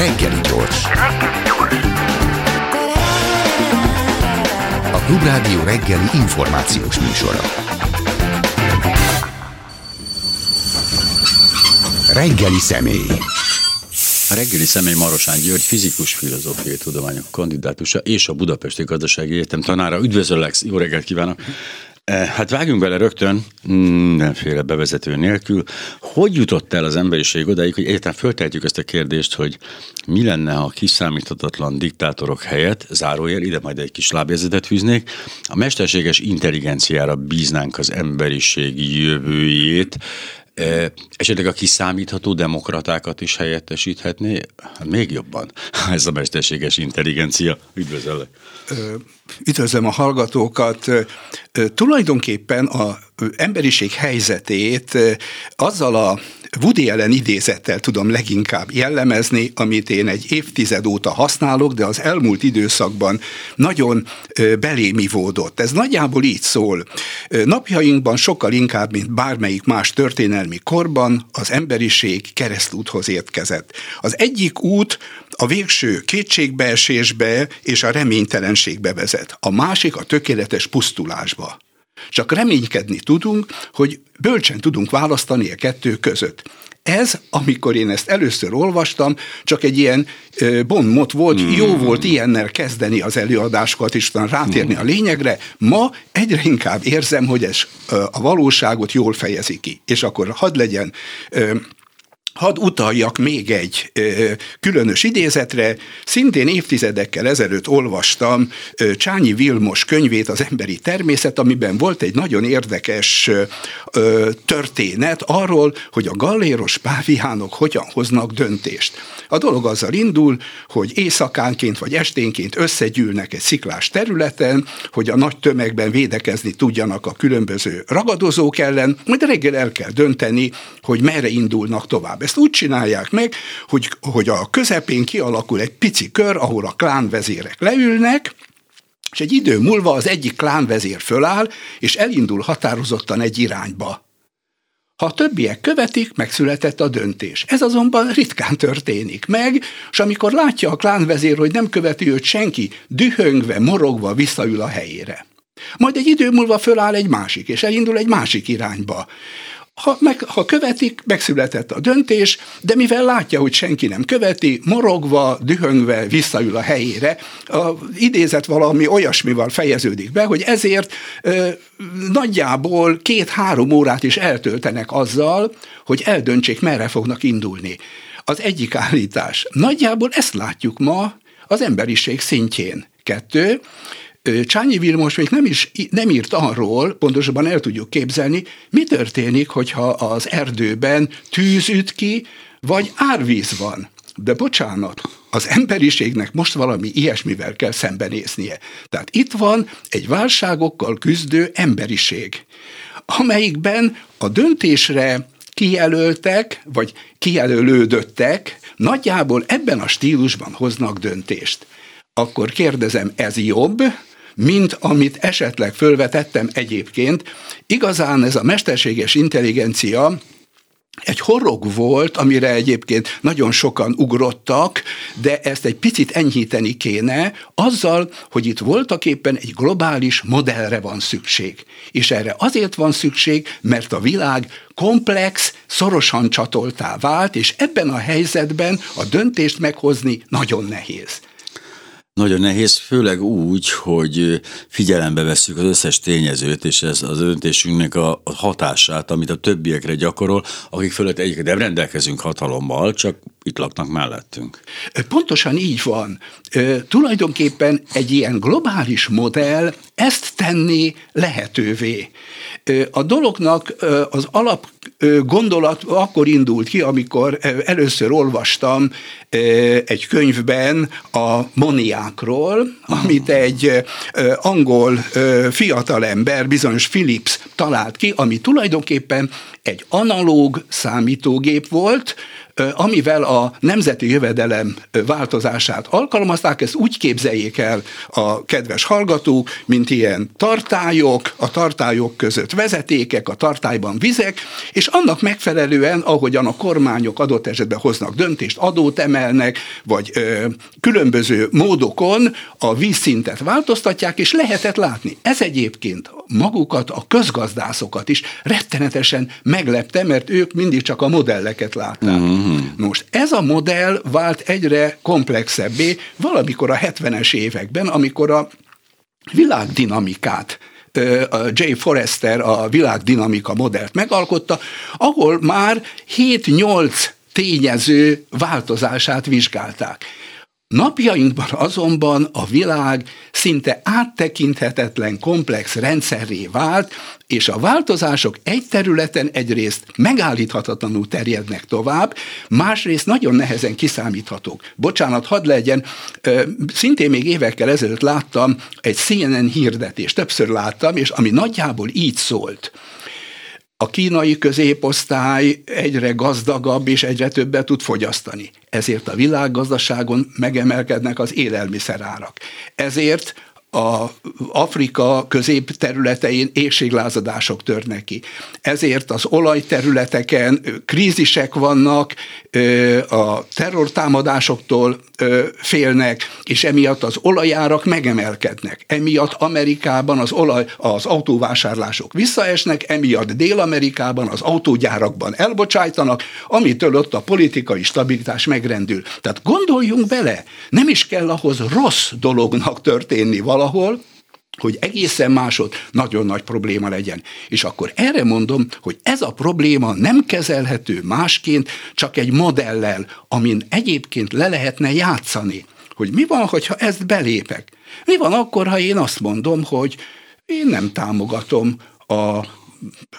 Reggeli gyors. A Klubrádió reggeli információs műsora. Reggeli személy. A reggeli személy Marosán György, fizikus filozófiai tudományok kandidátusa és a Budapesti Gazdasági Egyetem tanára. Üdvözöllek, jó reggelt kívánok! Eh, hát vágjunk bele rögtön, mindenféle bevezető nélkül. Hogy jutott el az emberiség odáig, hogy egyáltalán föltehetjük ezt a kérdést, hogy mi lenne, ha kiszámíthatatlan diktátorok helyett, zárójel, ide majd egy kis lábjegyzetet fűznék, a mesterséges intelligenciára bíznánk az emberiség jövőjét, esetleg a kiszámítható demokratákat is helyettesíthetné? Hát még jobban. Ez a mesterséges intelligencia. Üdvözöllek! Üdvözlöm a hallgatókat. Tulajdonképpen a emberiség helyzetét azzal a Woody Allen idézettel tudom leginkább jellemezni, amit én egy évtized óta használok, de az elmúlt időszakban nagyon belémivódott. Ez nagyjából így szól. Napjainkban sokkal inkább, mint bármelyik más történelmi korban az emberiség keresztúthoz érkezett. Az egyik út a végső kétségbeesésbe és a reménytelenségbe vezet. A másik a tökéletes pusztulásba. Csak reménykedni tudunk, hogy bölcsen tudunk választani a kettő között. Ez, amikor én ezt először olvastam, csak egy ilyen bonmot volt, mm. jó volt ilyennel kezdeni az előadásokat, és utána rátérni mm. a lényegre. Ma egyre inkább érzem, hogy ez a valóságot jól fejezi ki. És akkor hadd legyen Hadd utaljak még egy ö, különös idézetre. Szintén évtizedekkel ezelőtt olvastam ö, Csányi Vilmos könyvét, Az emberi természet, amiben volt egy nagyon érdekes ö, történet arról, hogy a galléros páviánok hogyan hoznak döntést. A dolog azzal indul, hogy éjszakánként vagy esténként összegyűlnek egy sziklás területen, hogy a nagy tömegben védekezni tudjanak a különböző ragadozók ellen, majd reggel el kell dönteni, hogy merre indulnak tovább. Ezt úgy csinálják meg, hogy, hogy a közepén kialakul egy pici kör, ahol a klánvezérek leülnek, és egy idő múlva az egyik klánvezér föláll, és elindul határozottan egy irányba. Ha a többiek követik, megszületett a döntés. Ez azonban ritkán történik meg, és amikor látja a klánvezér, hogy nem követi őt senki, dühöngve, morogva visszaül a helyére. Majd egy idő múlva föláll egy másik, és elindul egy másik irányba. Ha, meg, ha követik, megszületett a döntés, de mivel látja, hogy senki nem követi, morogva, dühöngve visszaül a helyére, a idézet valami olyasmival fejeződik be, hogy ezért ö, nagyjából két-három órát is eltöltenek azzal, hogy eldöntsék, merre fognak indulni. Az egyik állítás. Nagyjából ezt látjuk ma az emberiség szintjén. Kettő, Csányi Vilmos még nem, is, nem írt arról, pontosabban el tudjuk képzelni, mi történik, hogyha az erdőben tűz üt ki, vagy árvíz van. De bocsánat, az emberiségnek most valami ilyesmivel kell szembenéznie. Tehát itt van egy válságokkal küzdő emberiség, amelyikben a döntésre kijelöltek, vagy kijelölődöttek, nagyjából ebben a stílusban hoznak döntést. Akkor kérdezem, ez jobb, mint amit esetleg fölvetettem egyébként. Igazán ez a mesterséges intelligencia egy horog volt, amire egyébként nagyon sokan ugrottak, de ezt egy picit enyhíteni kéne, azzal, hogy itt voltak éppen egy globális modellre van szükség. És erre azért van szükség, mert a világ komplex, szorosan csatoltá vált, és ebben a helyzetben a döntést meghozni nagyon nehéz. Nagyon nehéz, főleg úgy, hogy figyelembe vesszük az összes tényezőt, és ez az döntésünknek a hatását, amit a többiekre gyakorol, akik fölött egyébként nem rendelkezünk hatalommal, csak itt laknak mellettünk. Pontosan így van. Tulajdonképpen egy ilyen globális modell ezt tenni lehetővé. A dolognak az alap gondolat akkor indult ki, amikor először olvastam egy könyvben a moniákról, amit egy angol fiatalember, bizonyos Philips talált ki, ami tulajdonképpen egy analóg számítógép volt, amivel a nemzeti jövedelem változását alkalmazták, ezt úgy képzeljék el a kedves hallgatók, mint ilyen tartályok, a tartályok között vezetékek, a tartályban vizek, és annak megfelelően, ahogyan a kormányok adott esetben hoznak döntést, adót emelnek, vagy ö, különböző módokon a vízszintet változtatják, és lehetett látni. Ez egyébként magukat, a közgazdászokat is rettenetesen meglepte, mert ők mindig csak a modelleket látták. Uh-huh. Most ez a modell vált egyre komplexebbé valamikor a 70-es években, amikor a világdinamikát J. Forrester a világdinamika modellt megalkotta, ahol már 7-8 tényező változását vizsgálták. Napjainkban azonban a világ szinte áttekinthetetlen komplex rendszerré vált, és a változások egy területen egyrészt megállíthatatlanul terjednek tovább, másrészt nagyon nehezen kiszámíthatók. Bocsánat, hadd legyen, szintén még évekkel ezelőtt láttam egy CNN hirdetést, többször láttam, és ami nagyjából így szólt – a kínai középosztály egyre gazdagabb és egyre többet tud fogyasztani. Ezért a világgazdaságon megemelkednek az élelmiszerárak. Ezért a Afrika közép területein égséglázadások törnek ki. Ezért az olajterületeken krízisek vannak, a terrortámadásoktól félnek, és emiatt az olajárak megemelkednek. Emiatt Amerikában az, olaj, az autóvásárlások visszaesnek, emiatt Dél-Amerikában az autógyárakban elbocsájtanak, amitől ott a politikai stabilitás megrendül. Tehát gondoljunk bele, nem is kell ahhoz rossz dolognak történni valahol, hogy egészen másod nagyon nagy probléma legyen. És akkor erre mondom, hogy ez a probléma nem kezelhető másként, csak egy modellel, amin egyébként le lehetne játszani. Hogy mi van, hogyha ezt belépek? Mi van akkor, ha én azt mondom, hogy én nem támogatom a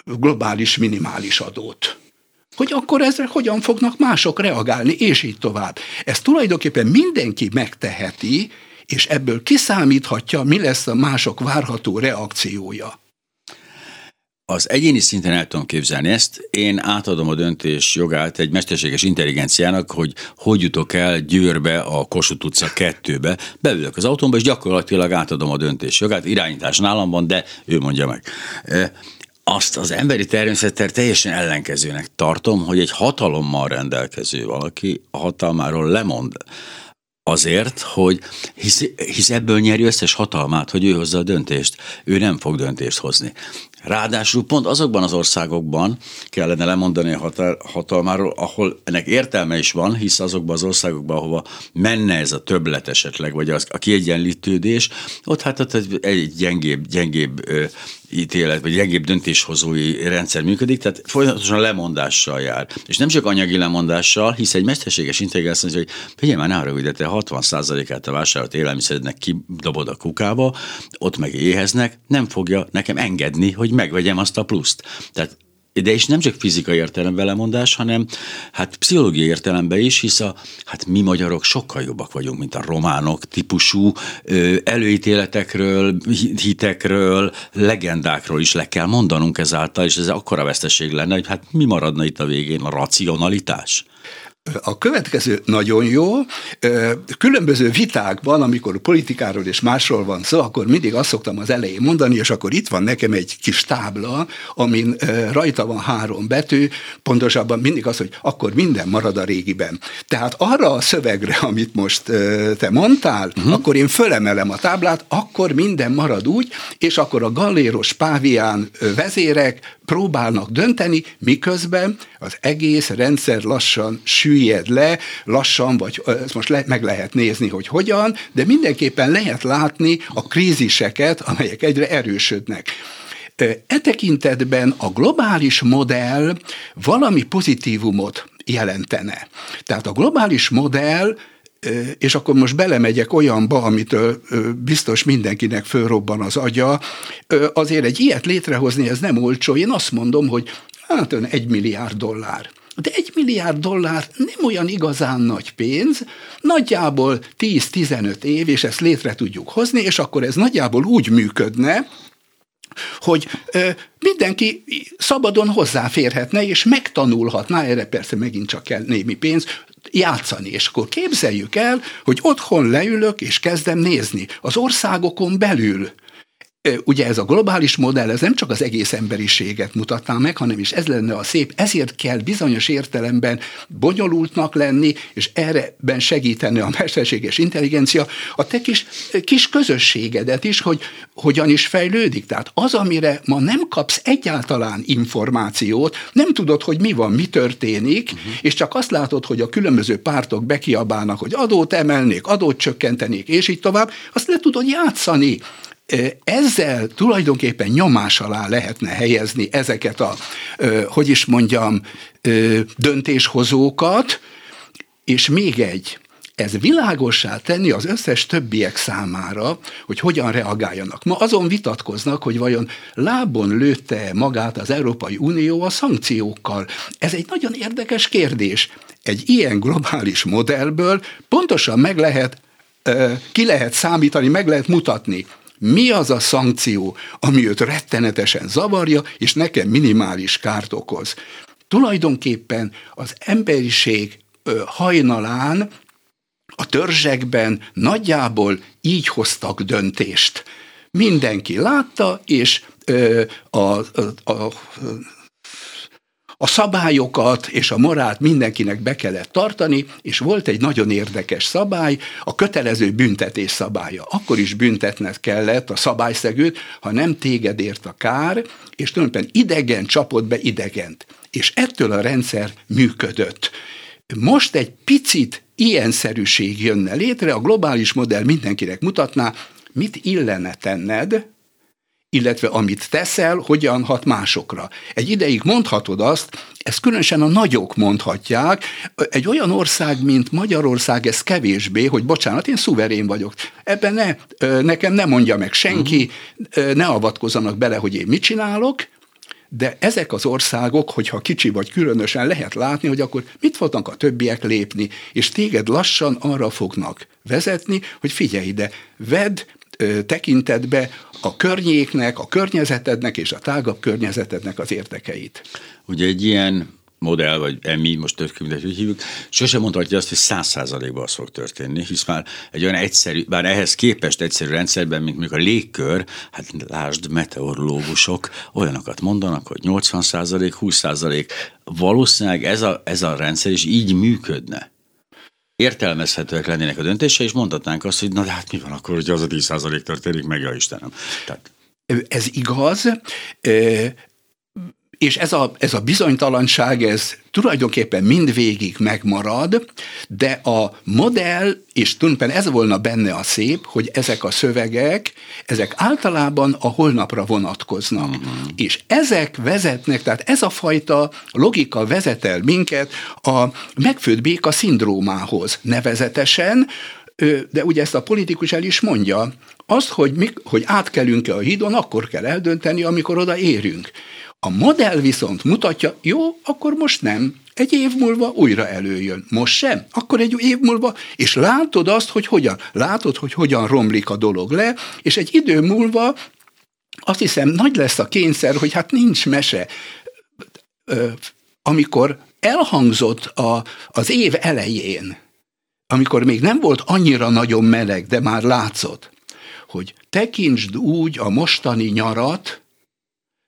globális minimális adót? hogy akkor ezre hogyan fognak mások reagálni, és így tovább. Ezt tulajdonképpen mindenki megteheti, és ebből kiszámíthatja, mi lesz a mások várható reakciója. Az egyéni szinten el tudom képzelni ezt. Én átadom a döntés jogát egy mesterséges intelligenciának, hogy hogy jutok el Győrbe a Kossuth utca kettőbe. Beülök az autómba, és gyakorlatilag átadom a döntés jogát. Irányítás nálam van, de ő mondja meg azt az emberi természettel teljesen ellenkezőnek tartom, hogy egy hatalommal rendelkező valaki a hatalmáról lemond Azért, hogy hisz, hisz ebből nyeri összes hatalmát, hogy ő hozza a döntést. Ő nem fog döntést hozni. Ráadásul pont azokban az országokban kellene lemondani a hatalmáról, ahol ennek értelme is van, hisz azokban az országokban, ahova menne ez a többlet esetleg, vagy az, a kiegyenlítődés, ott hát ott egy gyengébb, gyengébb ítélet, vagy gyengébb döntéshozói rendszer működik, tehát folyamatosan lemondással jár. És nem csak anyagi lemondással, hisz egy mesterséges intelligencia mondja, hogy figyelj már, nára, hogy te 60%-át a vásárolt élelmiszerednek kidobod a kukába, ott meg éheznek, nem fogja nekem engedni, hogy megvegyem azt a pluszt. Tehát de és nem csak fizikai értelemben lemondás, hanem hát pszichológiai értelemben is, hisz a, hát mi magyarok sokkal jobbak vagyunk, mint a románok típusú ö, előítéletekről, hitekről, legendákról is le kell mondanunk ezáltal, és ez akkora veszteség lenne, hogy hát mi maradna itt a végén, a racionalitás. A következő nagyon jó. Különböző vitákban, amikor politikáról és másról van szó, akkor mindig azt szoktam az elején mondani, és akkor itt van nekem egy kis tábla, amin rajta van három betű, pontosabban mindig az, hogy akkor minden marad a régiben. Tehát arra a szövegre, amit most te mondtál, uh-huh. akkor én fölemelem a táblát, akkor minden marad úgy, és akkor a galléros pávián vezérek próbálnak dönteni, miközben az egész rendszer lassan süllyed le, lassan, vagy ezt most le, meg lehet nézni, hogy hogyan, de mindenképpen lehet látni a kríziseket, amelyek egyre erősödnek. E tekintetben a globális modell valami pozitívumot jelentene. Tehát a globális modell és akkor most belemegyek olyanba, amitől biztos mindenkinek fölrobban az agya, azért egy ilyet létrehozni, ez nem olcsó. Én azt mondom, hogy hát ön egy milliárd dollár. De egy milliárd dollár nem olyan igazán nagy pénz, nagyjából 10-15 év, és ezt létre tudjuk hozni, és akkor ez nagyjából úgy működne, hogy ö, mindenki szabadon hozzáférhetne, és megtanulhatná, erre persze megint csak kell némi pénz, játszani. És akkor képzeljük el, hogy otthon leülök, és kezdem nézni az országokon belül ugye ez a globális modell, ez nem csak az egész emberiséget mutatná meg, hanem is ez lenne a szép, ezért kell bizonyos értelemben bonyolultnak lenni, és erreben segíteni a mesterséges intelligencia a te kis, kis közösségedet is, hogy hogyan is fejlődik. Tehát az, amire ma nem kapsz egyáltalán információt, nem tudod, hogy mi van, mi történik, uh-huh. és csak azt látod, hogy a különböző pártok bekiabálnak, hogy adót emelnék, adót csökkentenék, és így tovább, azt le tudod játszani ezzel tulajdonképpen nyomás alá lehetne helyezni ezeket a, hogy is mondjam, döntéshozókat, és még egy, ez világossá tenni az összes többiek számára, hogy hogyan reagáljanak. Ma azon vitatkoznak, hogy vajon lábon lőtte magát az Európai Unió a szankciókkal. Ez egy nagyon érdekes kérdés. Egy ilyen globális modellből pontosan meg lehet, ki lehet számítani, meg lehet mutatni, mi az a szankció, ami őt rettenetesen zavarja, és nekem minimális kárt okoz. Tulajdonképpen az emberiség hajnalán a törzsekben nagyjából így hoztak döntést. Mindenki látta, és a, a, a, a szabályokat és a morált mindenkinek be kellett tartani, és volt egy nagyon érdekes szabály, a kötelező büntetés szabálya. Akkor is büntetned kellett a szabályszegőt, ha nem téged ért a kár, és tulajdonképpen idegen csapott be idegent. És ettől a rendszer működött. Most egy picit ilyenszerűség jönne létre, a globális modell mindenkinek mutatná, mit illene tenned, illetve amit teszel, hogyan hat másokra. Egy ideig mondhatod azt, ezt különösen a nagyok mondhatják, egy olyan ország, mint Magyarország, ez kevésbé, hogy bocsánat, én szuverén vagyok. Ebben ne, nekem ne mondja meg senki, uh-huh. ne avatkozzanak bele, hogy én mit csinálok, de ezek az országok, hogyha kicsi vagy különösen, lehet látni, hogy akkor mit fognak a többiek lépni, és téged lassan arra fognak vezetni, hogy figyelj ide, vedd tekintetbe a környéknek, a környezetednek és a tágabb környezetednek az érdekeit. Ugye egy ilyen modell, vagy emi, most tök hogy hívjuk, sosem mondhatja azt, hogy száz százalékban az fog történni, hisz már egy olyan egyszerű, bár ehhez képest egyszerű rendszerben, mint mondjuk a légkör, hát lásd, meteorológusok olyanokat mondanak, hogy 80 százalék, 20 százalék. Valószínűleg ez a, ez a rendszer is így működne értelmezhetőek lennének a döntése, és mondhatnánk azt, hogy na de hát mi van akkor, hogy az a 10% történik, meg ja Istenem. Tehát. Ez igaz, és ez a, ez a bizonytalanság, ez tulajdonképpen mindvégig megmarad, de a modell, és tulajdonképpen ez volna benne a szép, hogy ezek a szövegek, ezek általában a holnapra vonatkoznak. Uh-huh. És ezek vezetnek, tehát ez a fajta logika vezet el minket a megfőtt béka szindrómához. Nevezetesen, de ugye ezt a politikus el is mondja, azt, hogy, mi, hogy átkelünk-e a hídon, akkor kell eldönteni, amikor oda érünk. A modell viszont mutatja, jó, akkor most nem. Egy év múlva újra előjön. Most sem. Akkor egy év múlva, és látod azt, hogy hogyan. Látod, hogy hogyan romlik a dolog le, és egy idő múlva azt hiszem nagy lesz a kényszer, hogy hát nincs mese. Amikor elhangzott a, az év elején, amikor még nem volt annyira nagyon meleg, de már látszott, hogy tekintsd úgy a mostani nyarat,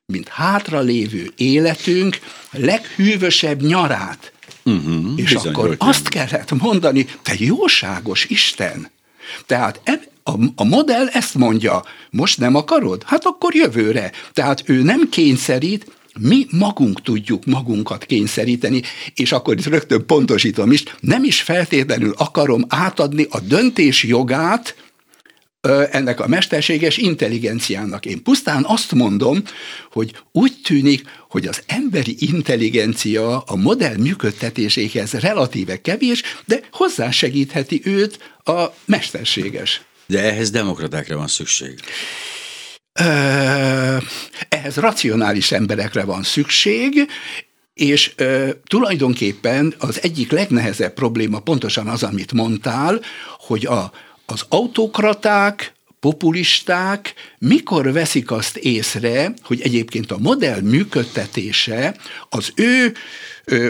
mint hátralévő életünk leghűvösebb nyarát. Uh-huh, és akkor azt kellett mondani, te jóságos Isten! Tehát a, a modell ezt mondja, most nem akarod? Hát akkor jövőre. Tehát ő nem kényszerít, mi magunk tudjuk magunkat kényszeríteni, és akkor itt rögtön pontosítom is, nem is feltétlenül akarom átadni a döntés jogát ennek a mesterséges intelligenciának. Én pusztán azt mondom, hogy úgy tűnik, hogy az emberi intelligencia a modell működtetéséhez relatíve kevés, de hozzásegítheti őt a mesterséges. De ehhez demokratákra van szükség. Ehhez racionális emberekre van szükség, és ö, tulajdonképpen az egyik legnehezebb probléma pontosan az, amit mondtál, hogy a az autokraták populisták mikor veszik azt észre, hogy egyébként a modell működtetése az ő,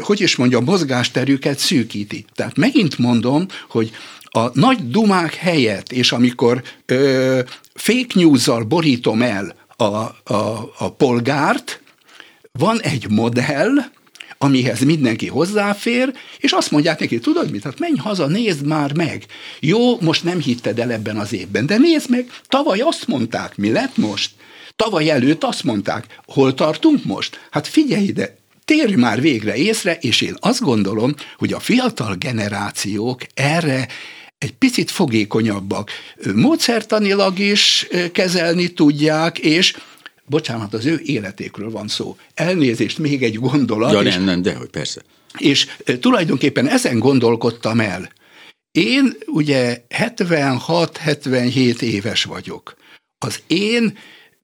hogy is mondja, mozgásterüket szűkíti. Tehát megint mondom, hogy a nagy dumák helyett, és amikor ö, fake news-zal borítom el a, a, a polgárt, van egy modell, amihez mindenki hozzáfér, és azt mondják neki, tudod mit, hát menj haza, nézd már meg. Jó, most nem hitted el ebben az évben, de nézd meg, tavaly azt mondták, mi lett most? Tavaly előtt azt mondták, hol tartunk most? Hát figyelj ide, térj már végre észre, és én azt gondolom, hogy a fiatal generációk erre egy picit fogékonyabbak. Módszertanilag is kezelni tudják, és bocsánat, az ő életékről van szó. Elnézést, még egy gondolat. Ja, nem, nem, de hogy persze. És tulajdonképpen ezen gondolkodtam el. Én ugye 76-77 éves vagyok. Az én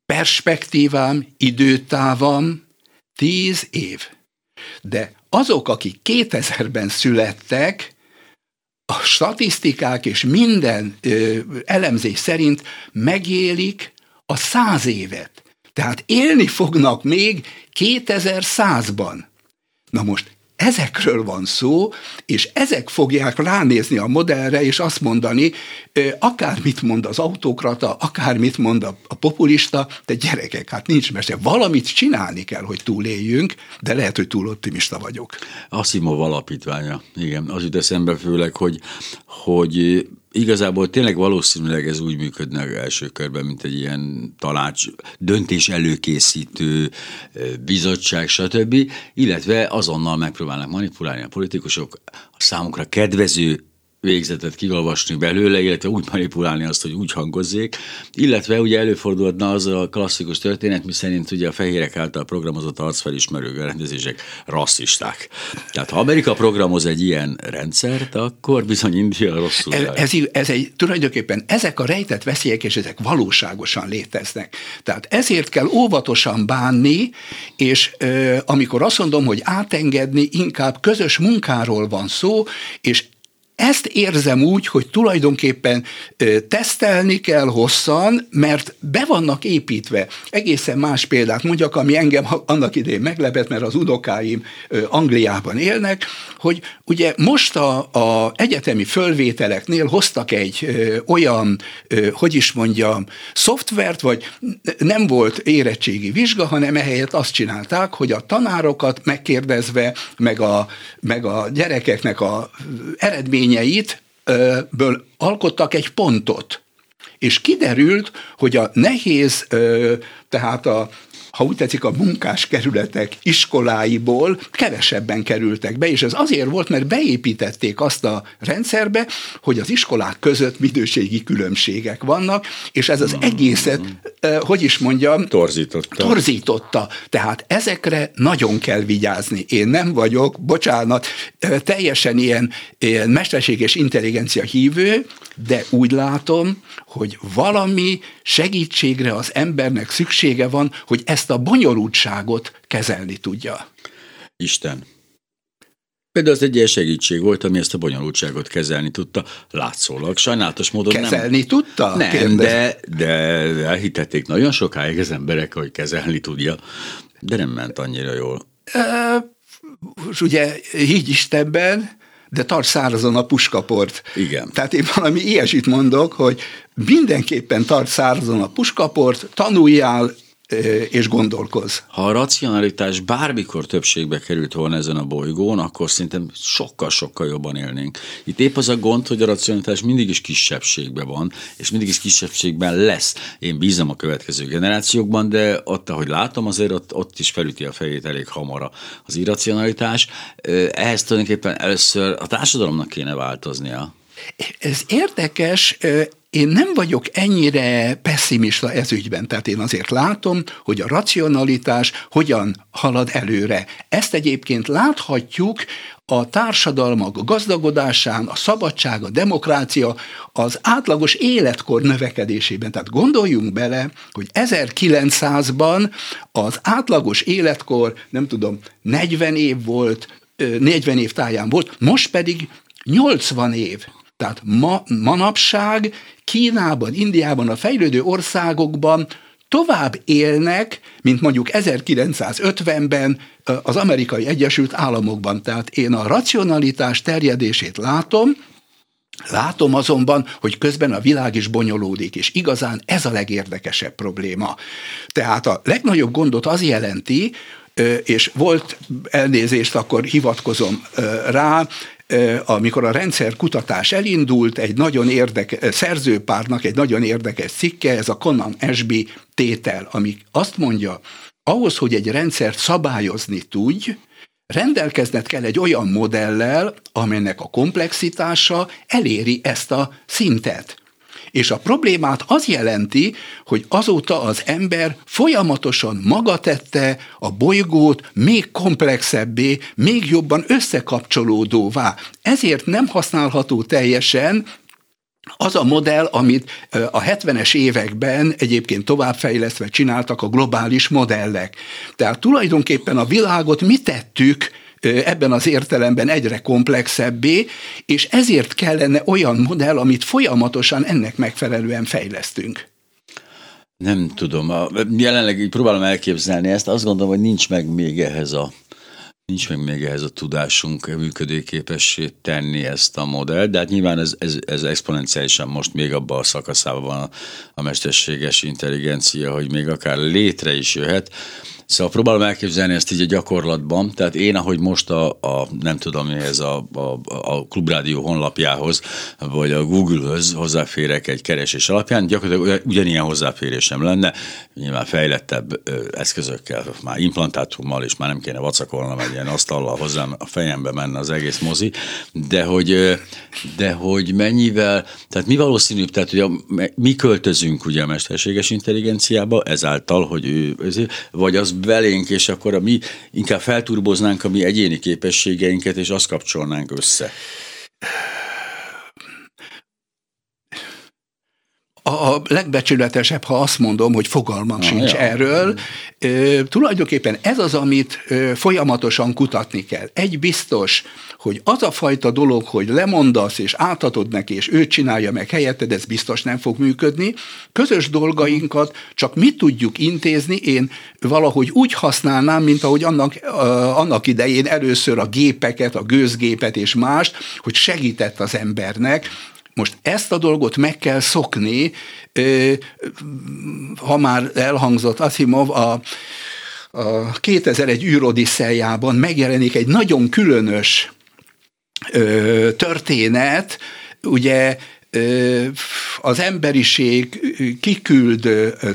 perspektívám, időtávam 10 év. De azok, akik 2000-ben születtek, a statisztikák és minden ö, elemzés szerint megélik a száz évet. Tehát élni fognak még 2100-ban. Na most ezekről van szó, és ezek fogják ránézni a modellre, és azt mondani, akármit mond az autókrata, akármit mond a populista, de gyerekek, hát nincs mese. Valamit csinálni kell, hogy túléljünk, de lehet, hogy túl optimista vagyok. Asimov alapítványa, igen. Az jut eszembe főleg, hogy, hogy igazából tényleg valószínűleg ez úgy működne első körben, mint egy ilyen tanács, döntés előkészítő bizottság, stb., illetve azonnal megpróbálnak manipulálni a politikusok a számukra kedvező végzetet kiolvasni belőle, illetve úgy manipulálni azt, hogy úgy hangozzék, illetve ugye előfordulhatna az a klasszikus történet, mi szerint ugye a fehérek által programozott arcfelismerő rendezések rasszisták. Tehát ha Amerika programoz egy ilyen rendszert, akkor bizony India rosszul ez, ez, ez egy, tulajdonképpen ezek a rejtett veszélyek, és ezek valóságosan léteznek. Tehát ezért kell óvatosan bánni, és ö, amikor azt mondom, hogy átengedni, inkább közös munkáról van szó, és ezt érzem úgy, hogy tulajdonképpen tesztelni kell hosszan, mert be vannak építve. Egészen más példát mondjak, ami engem annak idején meglepett, mert az unokáim Angliában élnek, hogy ugye most a, a egyetemi fölvételeknél hoztak egy olyan, hogy is mondjam, szoftvert, vagy nem volt érettségi vizsga, hanem ehelyett azt csinálták, hogy a tanárokat megkérdezve, meg a, meg a gyerekeknek a eredmény eredményeit ből alkottak egy pontot. És kiderült, hogy a nehéz, tehát a ha úgy tetszik, a munkáskerületek iskoláiból kevesebben kerültek be, és ez azért volt, mert beépítették azt a rendszerbe, hogy az iskolák között minőségi különbségek vannak, és ez az egészet, hogy is mondjam, torzította. torzította. Tehát ezekre nagyon kell vigyázni. Én nem vagyok, bocsánat, teljesen ilyen, ilyen mesterség és intelligencia hívő, de úgy látom, hogy valami segítségre az embernek szüksége van, hogy ezt a bonyolultságot kezelni tudja. Isten. Például az egy ilyen segítség volt, ami ezt a bonyolultságot kezelni tudta, látszólag. Sajnálatos módon kezelni nem... tudta? Nem, de, de elhitették nagyon sokáig az emberek, hogy kezelni tudja, de nem ment annyira jól. E, ugye így Istenben de tart szárazon a puskaport. Igen. Tehát én valami ilyesmit mondok, hogy mindenképpen tart szárazon a puskaport, tanuljál, és gondolkoz. Ha a racionalitás bármikor többségbe került volna ezen a bolygón, akkor szerintem sokkal-sokkal jobban élnénk. Itt épp az a gond, hogy a racionalitás mindig is kisebbségben van, és mindig is kisebbségben lesz. Én bízom a következő generációkban, de ott, ahogy látom, azért ott, ott is felüti a fejét elég hamar az irracionalitás. Ehhez tulajdonképpen először a társadalomnak kéne változnia. Ez érdekes, én nem vagyok ennyire pessimista ez ügyben, tehát én azért látom, hogy a racionalitás hogyan halad előre. Ezt egyébként láthatjuk a társadalmak gazdagodásán, a szabadság, a demokrácia, az átlagos életkor növekedésében. Tehát gondoljunk bele, hogy 1900-ban az átlagos életkor, nem tudom, 40 év volt, 40 év táján volt, most pedig 80 év. Tehát ma, manapság Kínában, Indiában, a fejlődő országokban tovább élnek, mint mondjuk 1950-ben az amerikai Egyesült Államokban. Tehát én a racionalitás terjedését látom, Látom azonban, hogy közben a világ is bonyolódik, és igazán ez a legérdekesebb probléma. Tehát a legnagyobb gondot az jelenti, és volt elnézést, akkor hivatkozom rá, amikor a rendszer kutatás elindult, egy nagyon érdekes, szerzőpárnak egy nagyon érdekes cikke, ez a Conan Ashby tétel, ami azt mondja, ahhoz, hogy egy rendszert szabályozni tudj, rendelkezned kell egy olyan modellel, amelynek a komplexitása eléri ezt a szintet. És a problémát az jelenti, hogy azóta az ember folyamatosan maga tette a bolygót még komplexebbé, még jobban összekapcsolódóvá. Ezért nem használható teljesen az a modell, amit a 70-es években egyébként továbbfejlesztve csináltak a globális modellek. Tehát tulajdonképpen a világot mi tettük ebben az értelemben egyre komplexebbé, és ezért kellene olyan modell, amit folyamatosan ennek megfelelően fejlesztünk. Nem tudom, jelenleg így próbálom elképzelni ezt, azt gondolom, hogy nincs meg még ehhez a nincs meg még ehhez a tudásunk működőképessé tenni ezt a modellt, de hát nyilván ez, ez, ez exponenciálisan most még abban a szakaszában van a, a mesterséges intelligencia, hogy még akár létre is jöhet. Szóval próbálom elképzelni ezt így a gyakorlatban, tehát én, ahogy most a, a nem tudom mi ez a, a, a Klubrádió honlapjához, vagy a Google-höz hozzáférek egy keresés alapján, gyakorlatilag ugyanilyen hozzáférésem lenne, nyilván fejlettebb eszközökkel, már implantátummal, és már nem kéne vacakolnom egy ilyen asztallal hozzám a fejembe menne az egész mozi, de hogy, de hogy mennyivel, tehát mi valószínűbb, tehát a, mi költözünk ugye a mesterséges intelligenciába, ezáltal, hogy ő, vagy az belénk, és akkor a mi inkább felturboznánk a mi egyéni képességeinket, és azt kapcsolnánk össze. A legbecsületesebb, ha azt mondom, hogy fogalmam ah, sincs ja. erről. E, tulajdonképpen ez az, amit e, folyamatosan kutatni kell. Egy biztos, hogy az a fajta dolog, hogy lemondasz és átadod neki, és ő csinálja meg helyetted, ez biztos nem fog működni. Közös dolgainkat csak mi tudjuk intézni, én valahogy úgy használnám, mint ahogy annak, annak idején először a gépeket, a gőzgépet és mást, hogy segített az embernek, most ezt a dolgot meg kell szokni, ha már elhangzott Asimov, a, a 2001 űrodisszeljában megjelenik egy nagyon különös történet, ugye az emberiség kiküld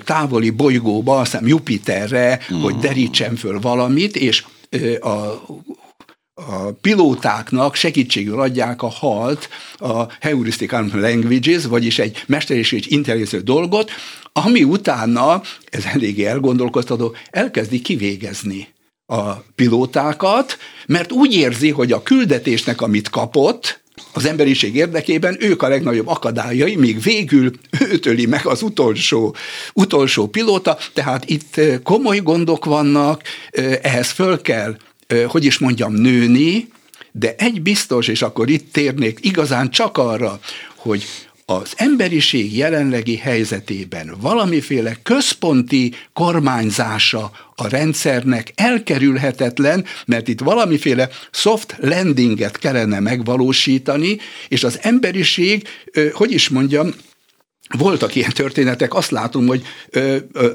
távoli bolygóba, azt hiszem Jupiterre, mm. hogy derítsen föl valamit, és a a pilótáknak segítségül adják a halt, a heuristic languages, vagyis egy mesterséges intelligencia dolgot, ami utána, ez eléggé elgondolkoztató, elkezdi kivégezni a pilótákat, mert úgy érzi, hogy a küldetésnek, amit kapott, az emberiség érdekében ők a legnagyobb akadályai, míg végül őt öli meg az utolsó, utolsó pilóta, tehát itt komoly gondok vannak, ehhez föl kell hogy is mondjam, nőni, de egy biztos, és akkor itt térnék igazán csak arra, hogy az emberiség jelenlegi helyzetében valamiféle központi kormányzása a rendszernek elkerülhetetlen, mert itt valamiféle soft landinget kellene megvalósítani, és az emberiség, hogy is mondjam, voltak ilyen történetek, azt látom, hogy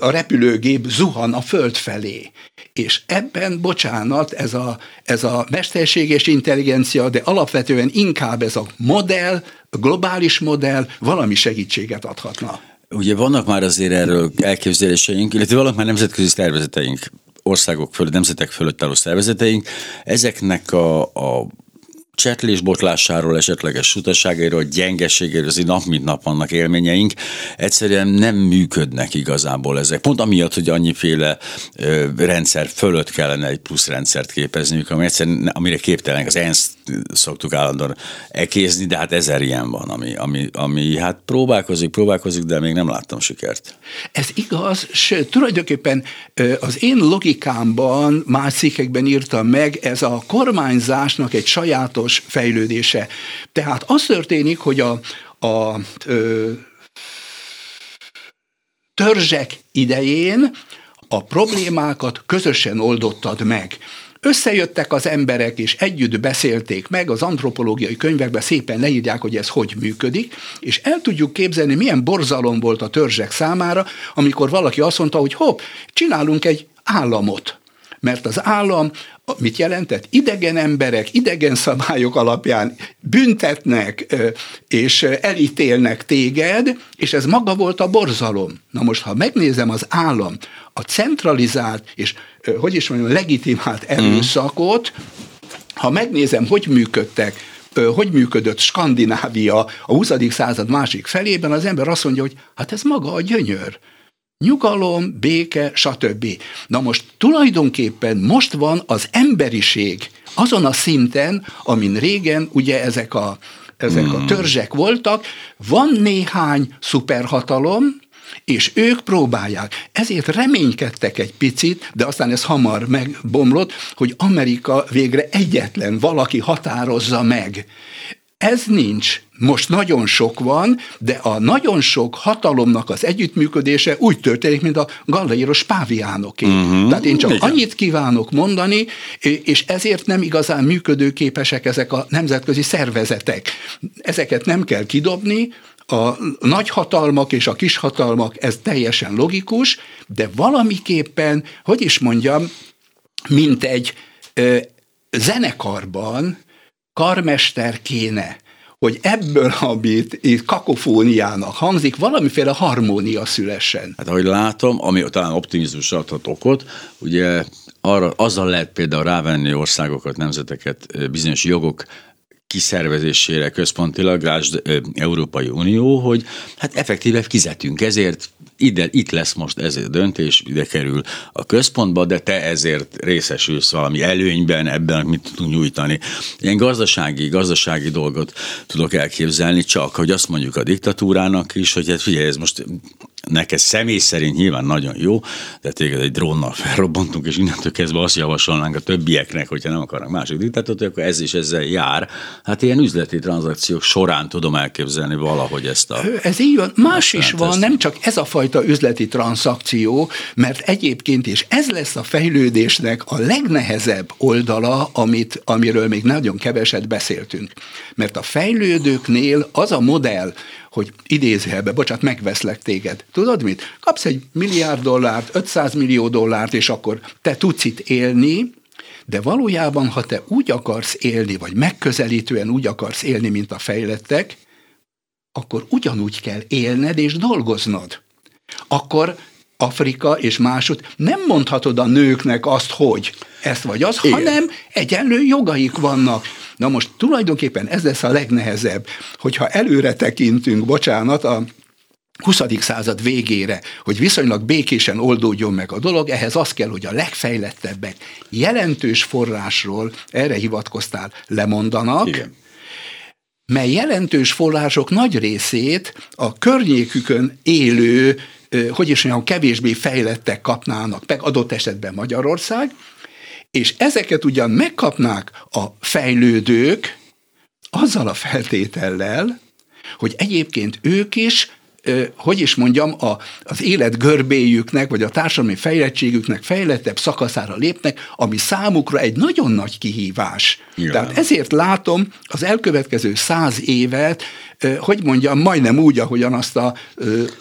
a repülőgép zuhan a föld felé. És ebben, bocsánat, ez a, ez a mesterséges intelligencia, de alapvetően inkább ez a modell, globális modell valami segítséget adhatna. Ugye vannak már azért erről elképzeléseink, illetve vannak már nemzetközi szervezeteink, országok fölött, nemzetek fölött álló szervezeteink. Ezeknek a, a csetlés botlásáról, esetleges utaságairól, gyengeségéről, azért nap mint nap vannak élményeink, egyszerűen nem működnek igazából ezek. Pont amiatt, hogy annyiféle ö, rendszer fölött kellene egy plusz rendszert képezniük, ami egyszerűen, amire képtelenek az ENSZ szoktuk állandóan ekézni, de hát ezer ilyen van, ami, ami, ami hát próbálkozik, próbálkozik, de még nem láttam sikert. Ez igaz, sőt, tulajdonképpen az én logikámban más cikkekben írtam meg, ez a kormányzásnak egy sajátos fejlődése. Tehát az történik, hogy a, a ö, törzsek idején a problémákat közösen oldottad meg. Összejöttek az emberek, és együtt beszélték meg, az antropológiai könyvekben szépen leírják, hogy ez hogy működik, és el tudjuk képzelni, milyen borzalom volt a törzsek számára, amikor valaki azt mondta, hogy hopp, csinálunk egy államot. Mert az állam mit jelentett? Idegen emberek, idegen szabályok alapján büntetnek és elítélnek téged, és ez maga volt a borzalom. Na most, ha megnézem az állam, a centralizált és, hogy is mondjam, legitimált erőszakot, ha megnézem, hogy működtek hogy működött Skandinávia a 20. század másik felében, az ember azt mondja, hogy hát ez maga a gyönyör nyugalom, béke, stb. Na most tulajdonképpen most van az emberiség azon a szinten, amin régen ugye ezek a, ezek a hmm. törzsek voltak, van néhány szuperhatalom, és ők próbálják. Ezért reménykedtek egy picit, de aztán ez hamar megbomlott, hogy Amerika végre egyetlen valaki határozza meg. Ez nincs. Most nagyon sok van, de a nagyon sok hatalomnak az együttműködése úgy történik, mint a galleiros páviánoké. Uh-huh. Tehát én csak Igen. annyit kívánok mondani, és ezért nem igazán működőképesek ezek a nemzetközi szervezetek. Ezeket nem kell kidobni, a nagyhatalmak és a kishatalmak, ez teljesen logikus, de valamiképpen, hogy is mondjam, mint egy ö, zenekarban karmester kéne, hogy ebből, amit itt kakofóniának hangzik, valamiféle harmónia szülessen. Hát ahogy látom, ami talán optimizmus adhat okot, ugye arra, azzal lehet például rávenni országokat, nemzeteket, bizonyos jogok kiszervezésére központilag, lásd, Európai Unió, hogy hát effektíve fizetünk ezért, ide, itt lesz most ez a döntés, ide kerül a központba, de te ezért részesülsz valami előnyben, ebben mit tudunk nyújtani. Ilyen gazdasági, gazdasági dolgot tudok elképzelni, csak hogy azt mondjuk a diktatúrának is, hogy hát figyelj, ez most neked személy szerint nyilván nagyon jó, de téged egy drónnal felrobbantunk, és innentől kezdve azt javasolnánk a többieknek, hogyha nem akarnak másik diktátort, akkor ez is ezzel jár. Hát ilyen üzleti tranzakciók során tudom elképzelni valahogy ezt a... Ez így van. Más is van, nem csak ez a fajta üzleti tranzakció, mert egyébként is ez lesz a fejlődésnek a legnehezebb oldala, amit, amiről még nagyon keveset beszéltünk. Mert a fejlődőknél az a modell, hogy idézőjelbe, bocsánat, megveszlek téged. Tudod mit? Kapsz egy milliárd dollárt, 500 millió dollárt, és akkor te tudsz itt élni, de valójában, ha te úgy akarsz élni, vagy megközelítően úgy akarsz élni, mint a fejlettek, akkor ugyanúgy kell élned és dolgoznod. Akkor Afrika és másút nem mondhatod a nőknek azt, hogy ezt vagy az, Igen. hanem egyenlő jogaik vannak. Na most tulajdonképpen ez lesz a legnehezebb, hogyha előre tekintünk, bocsánat, a 20. század végére, hogy viszonylag békésen oldódjon meg a dolog, ehhez az kell, hogy a legfejlettebbek jelentős forrásról, erre hivatkoztál, lemondanak, Igen mely jelentős források nagy részét a környékükön élő, hogy is mondjam, kevésbé fejlettek kapnának, meg adott esetben Magyarország, és ezeket ugyan megkapnák a fejlődők, azzal a feltétellel, hogy egyébként ők is hogy is mondjam, a, az élet görbéjüknek, vagy a társadalmi fejlettségüknek fejlettebb szakaszára lépnek, ami számukra egy nagyon nagy kihívás. Igen. Tehát ezért látom az elkövetkező száz évet hogy mondjam, majdnem úgy, ahogyan azt a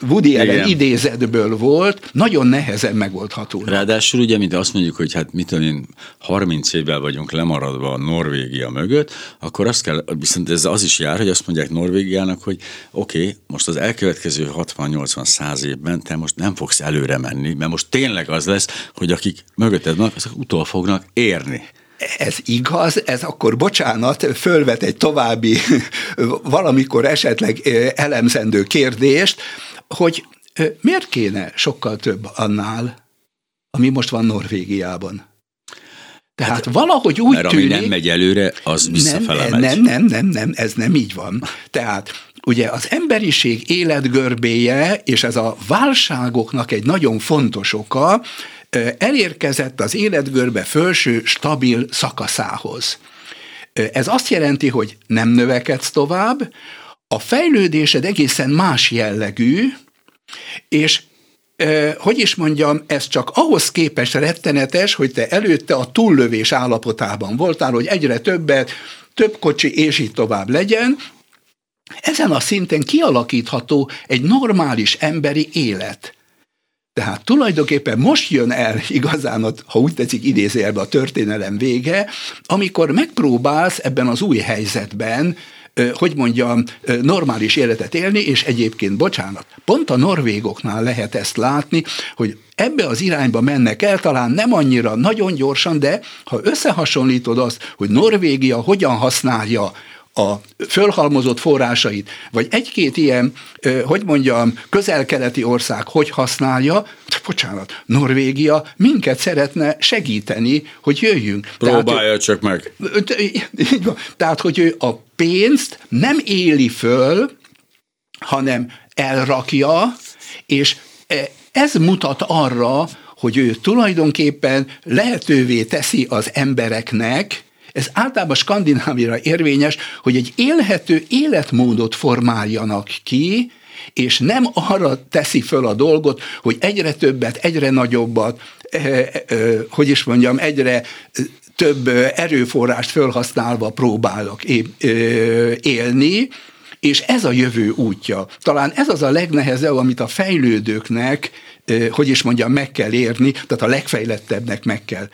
Woody Allen Igen. idézetből volt, nagyon nehezen megoldható. Ráadásul ugye, mint azt mondjuk, hogy hát mit tudom én, 30 évvel vagyunk lemaradva a Norvégia mögött, akkor azt kell, viszont ez az is jár, hogy azt mondják Norvégiának, hogy oké, okay, most az elkövetkező 60-80-100 évben te most nem fogsz előre menni, mert most tényleg az lesz, hogy akik mögötted vannak, azok utol fognak érni ez igaz, ez akkor, bocsánat, fölvet egy további, valamikor esetleg elemzendő kérdést, hogy miért kéne sokkal több annál, ami most van Norvégiában? Tehát hát, valahogy úgy mert tűnik... ami nem megy előre, az visszafele nem. Nem, nem, nem, nem, ez nem így van. Tehát ugye az emberiség életgörbéje, és ez a válságoknak egy nagyon fontos oka, elérkezett az életgörbe felső stabil szakaszához. Ez azt jelenti, hogy nem növekedsz tovább, a fejlődésed egészen más jellegű, és hogy is mondjam, ez csak ahhoz képes rettenetes, hogy te előtte a túllövés állapotában voltál, hogy egyre többet, több kocsi és így tovább legyen, ezen a szinten kialakítható egy normális emberi élet. Tehát tulajdonképpen most jön el igazán, ha úgy tetszik, idézélbe a történelem vége, amikor megpróbálsz ebben az új helyzetben hogy mondjam, normális életet élni, és egyébként, bocsánat, pont a norvégoknál lehet ezt látni, hogy ebbe az irányba mennek el, talán nem annyira nagyon gyorsan, de ha összehasonlítod azt, hogy Norvégia hogyan használja a fölhalmozott forrásait, vagy egy-két ilyen, hogy mondjam, közel-keleti ország hogy használja, bocsánat, Norvégia minket szeretne segíteni, hogy jöjjünk. Próbálja Tehát, csak meg. Tehát, hogy ő a pénzt nem éli föl, hanem elrakja, és ez mutat arra, hogy ő tulajdonképpen lehetővé teszi az embereknek, ez általában Skandinávira érvényes, hogy egy élhető életmódot formáljanak ki, és nem arra teszi föl a dolgot, hogy egyre többet, egyre nagyobbat, eh, eh, eh, hogy is mondjam, egyre több erőforrást felhasználva próbálok élni, és ez a jövő útja. Talán ez az a legnehezebb, amit a fejlődőknek, hogy is mondjam, meg kell érni, tehát a legfejlettebbnek meg kell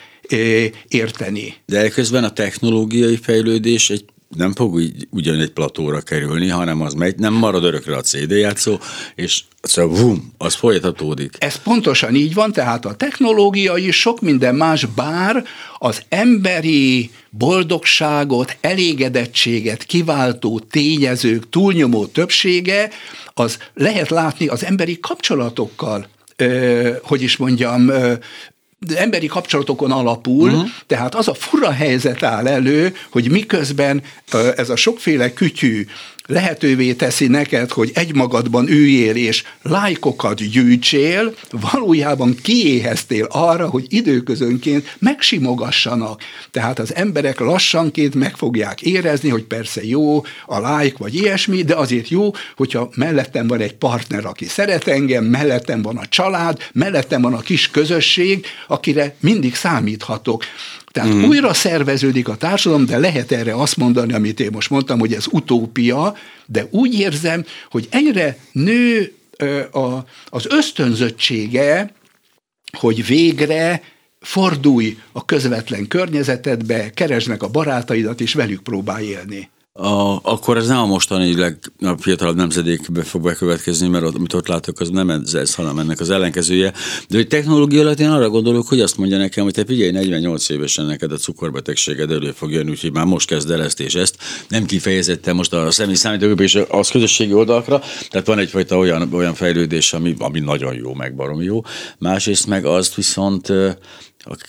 érteni. De közben a technológiai fejlődés egy nem fog úgy, ugyan egy platóra kerülni, hanem az megy, nem marad örökre a CD játszó, és szóval vum, az folytatódik. Ez pontosan így van, tehát a technológia is sok minden más, bár az emberi boldogságot, elégedettséget kiváltó tényezők túlnyomó többsége, az lehet látni az emberi kapcsolatokkal hogy is mondjam, emberi kapcsolatokon alapul, uh-huh. tehát az a fura helyzet áll elő, hogy miközben ez a sokféle kütyű lehetővé teszi neked, hogy egymagadban üljél és lájkokat gyűjtsél, valójában kiéheztél arra, hogy időközönként megsimogassanak. Tehát az emberek lassanként meg fogják érezni, hogy persze jó a lájk vagy ilyesmi, de azért jó, hogyha mellettem van egy partner, aki szeret engem, mellettem van a család, mellettem van a kis közösség, akire mindig számíthatok. Tehát mm. újra szerveződik a társadalom, de lehet erre azt mondani, amit én most mondtam, hogy ez utópia, de úgy érzem, hogy egyre nő a, az ösztönzöttsége, hogy végre fordulj a közvetlen környezetedbe, keresd a barátaidat, és velük próbálj élni. A, akkor ez nem a mostani legfiatalabb nemzedékbe fog bekövetkezni, mert ott, amit ott látok, az nem ez, ez, hanem ennek az ellenkezője. De hogy technológia alatt én arra gondolok, hogy azt mondja nekem, hogy te figyelj, 48 évesen neked a cukorbetegséged elő fog jönni, úgyhogy már most kezd el ezt és ezt. Nem kifejezetten most a személy számítógép és az közösségi oldalakra, tehát van egyfajta olyan, olyan fejlődés, ami, ami nagyon jó, meg barom jó. Másrészt meg azt viszont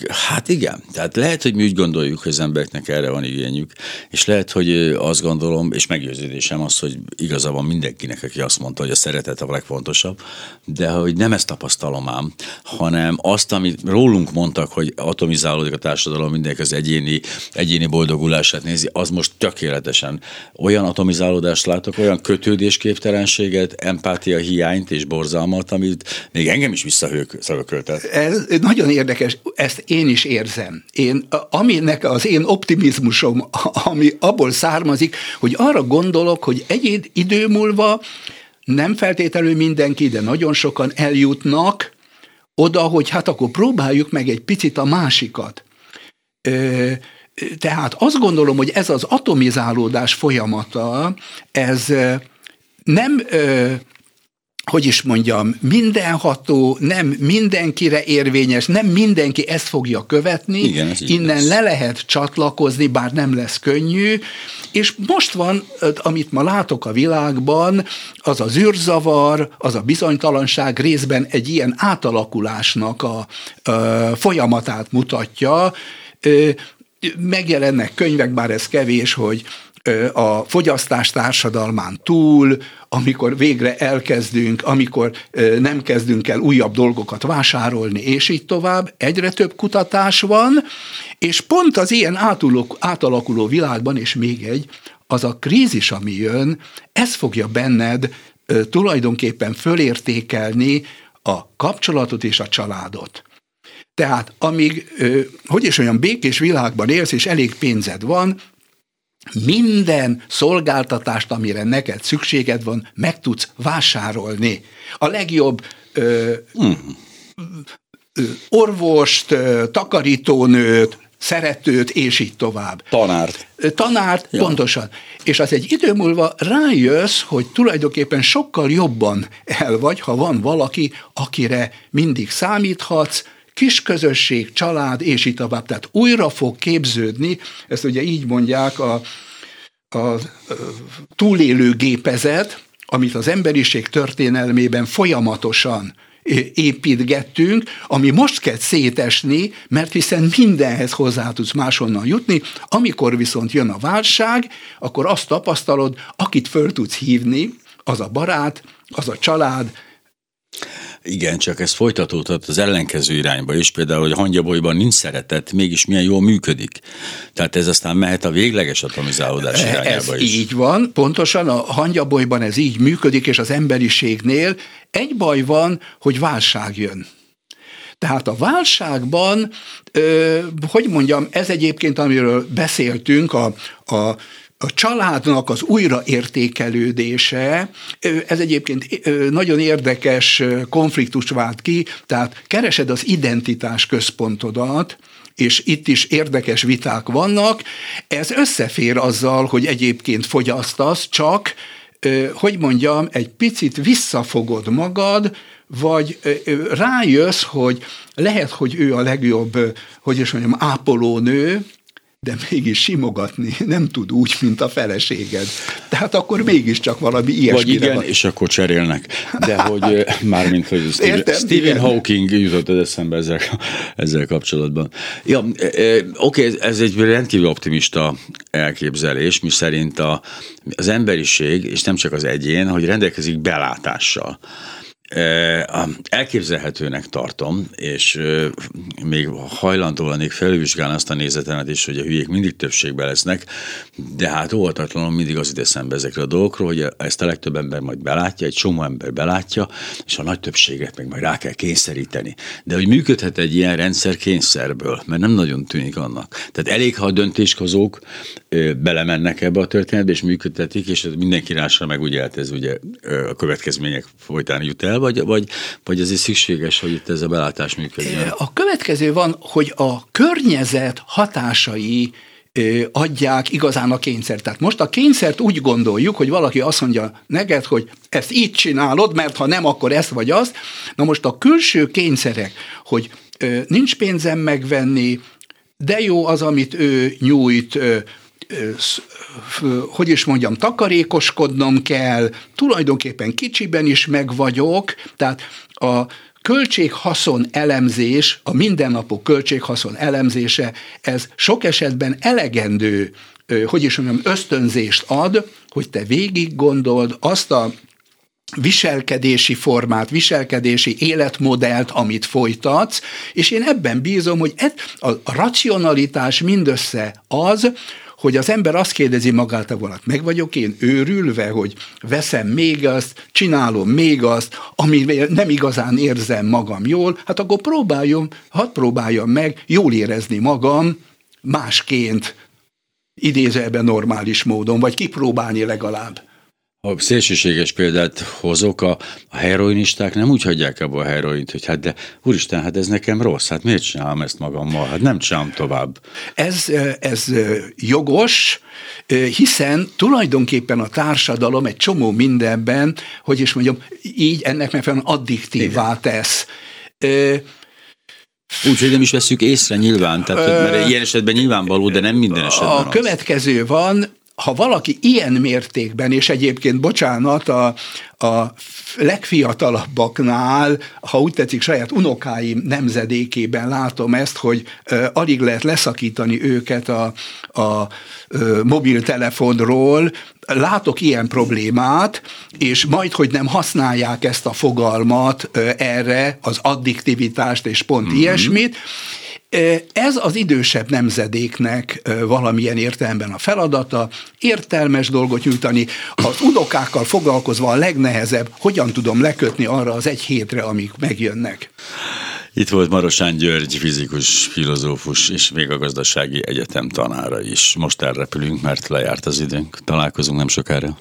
Hát igen, tehát lehet, hogy mi úgy gondoljuk, hogy az embereknek erre van igényük, és lehet, hogy azt gondolom, és meggyőződésem az, hogy igaza van mindenkinek, aki azt mondta, hogy a szeretet a legfontosabb, de hogy nem ezt tapasztalom ám, hanem azt, amit rólunk mondtak, hogy atomizálódik a társadalom, mindenki az egyéni, egyéni boldogulását nézi, az most tökéletesen olyan atomizálódást látok, olyan kötődésképtelenséget, empátia hiányt és borzalmat, amit még engem is visszahőköltett. Ez nagyon érdekes ezt én is érzem. Én, aminek az én optimizmusom, ami abból származik, hogy arra gondolok, hogy egy idő múlva nem feltétlenül mindenki, de nagyon sokan eljutnak oda, hogy hát akkor próbáljuk meg egy picit a másikat. Tehát azt gondolom, hogy ez az atomizálódás folyamata, ez nem hogy is mondjam, mindenható, nem mindenkire érvényes, nem mindenki ezt fogja követni, Igen, innen lesz. le lehet csatlakozni, bár nem lesz könnyű, és most van, amit ma látok a világban, az az űrzavar, az a bizonytalanság részben egy ilyen átalakulásnak a, a folyamatát mutatja, megjelennek könyvek, bár ez kevés, hogy a fogyasztás társadalmán túl, amikor végre elkezdünk, amikor nem kezdünk el újabb dolgokat vásárolni, és így tovább, egyre több kutatás van, és pont az ilyen átalakuló világban, és még egy, az a krízis, ami jön, ez fogja benned tulajdonképpen fölértékelni a kapcsolatot és a családot. Tehát amíg, hogy is olyan békés világban élsz, és elég pénzed van, minden szolgáltatást, amire neked szükséged van, meg tudsz vásárolni. A legjobb ö, mm. ö, orvost, ö, takarítónőt, szeretőt, és így tovább. Tanárt. Tanárt, ja. pontosan. És az egy idő múlva rájössz, hogy tulajdonképpen sokkal jobban el vagy, ha van valaki, akire mindig számíthatsz, kis közösség, család, és így tovább. Tehát újra fog képződni, ezt ugye így mondják a, a túlélő gépezet, amit az emberiség történelmében folyamatosan építgettünk, ami most kezd szétesni, mert hiszen mindenhez hozzá tudsz máshonnan jutni, amikor viszont jön a válság, akkor azt tapasztalod, akit föl tudsz hívni, az a barát, az a család, igen, csak ez folytatódhat az ellenkező irányba is, például, hogy a hangyabolyban nincs szeretet, mégis milyen jól működik. Tehát ez aztán mehet a végleges atomizálódás irányába ez is. így van, pontosan a hangyabolyban ez így működik, és az emberiségnél egy baj van, hogy válság jön. Tehát a válságban, hogy mondjam, ez egyébként, amiről beszéltünk, a, a a családnak az újraértékelődése, ez egyébként nagyon érdekes konfliktus vált ki, tehát keresed az identitás központodat, és itt is érdekes viták vannak. Ez összefér azzal, hogy egyébként fogyasztasz, csak, hogy mondjam, egy picit visszafogod magad, vagy rájössz, hogy lehet, hogy ő a legjobb, hogy is mondjam, ápolónő, de mégis simogatni nem tud úgy, mint a feleséged. Tehát akkor mégiscsak valami ilyesmi. Vagy igen, van. és akkor cserélnek. De hogy mármint, hogy Stephen, Értem, Stephen igen. Hawking jutott az eszembe ezzel, ezzel kapcsolatban. Ja, oké, okay, ez egy rendkívül optimista elképzelés, mi szerint a, az emberiség, és nem csak az egyén, hogy rendelkezik belátással Elképzelhetőnek tartom, és még hajlandó lennék felvizsgálni azt a nézetemet is, hogy a hülyék mindig többségben lesznek, de hát óvatatlanul mindig az ide szembe ezekre a dolgokról, hogy ezt a legtöbb ember majd belátja, egy csomó ember belátja, és a nagy többséget meg majd rá kell kényszeríteni. De hogy működhet egy ilyen rendszer kényszerből, mert nem nagyon tűnik annak. Tehát elég, ha a döntéshozók belemennek ebbe a történetbe, és működtetik, és mindenki rásra meg ugye, hát ez ugye a következmények folytán jut el, vagy, vagy, vagy ez is szükséges, hogy itt ez a belátás működjön? A következő van, hogy a környezet hatásai adják igazán a kényszert. Tehát most a kényszert úgy gondoljuk, hogy valaki azt mondja neked, hogy ezt így csinálod, mert ha nem, akkor ezt vagy azt. Na most a külső kényszerek, hogy nincs pénzem megvenni, de jó az, amit ő nyújt, hogy is mondjam, takarékoskodnom kell, tulajdonképpen kicsiben is meg vagyok, tehát a költséghaszon elemzés, a mindennapok költséghaszon elemzése, ez sok esetben elegendő, hogy is mondjam, ösztönzést ad, hogy te végig gondold azt a viselkedési formát, viselkedési életmodellt, amit folytatsz, és én ebben bízom, hogy a racionalitás mindössze az, hogy az ember azt kérdezi magát, hogy meg vagyok én őrülve, hogy veszem még azt, csinálom még azt, ami nem igazán érzem magam jól, hát akkor próbáljam, hadd próbáljam meg jól érezni magam másként, idézőben normális módon, vagy kipróbálni legalább. Ha szélsőséges példát hozok, a, a heroinisták nem úgy hagyják abba a heroint, hogy hát de úristen, hát ez nekem rossz, hát miért csinálom ezt magammal, hát nem csinálom tovább. Ez, ez jogos, hiszen tulajdonképpen a társadalom egy csomó mindenben, hogy is mondjam, így ennek megfelelően addiktívá tesz. Úgyhogy nem is veszük észre nyilván, tehát, mert ilyen esetben nyilvánvaló, de nem minden esetben A az. következő van, ha valaki ilyen mértékben, és egyébként, bocsánat, a, a legfiatalabbaknál, ha úgy tetszik, saját unokáim nemzedékében látom ezt, hogy uh, alig lehet leszakítani őket a, a uh, mobiltelefonról, látok ilyen problémát, és majd, hogy nem használják ezt a fogalmat uh, erre, az addiktivitást és pont mm-hmm. ilyesmit, ez az idősebb nemzedéknek valamilyen értelemben a feladata, értelmes dolgot nyújtani, az unokákkal foglalkozva a legnehezebb, hogyan tudom lekötni arra az egy hétre, amik megjönnek. Itt volt Marosán György, fizikus, filozófus, és még a gazdasági egyetem tanára is. Most elrepülünk, mert lejárt az időnk. Találkozunk nem sokára.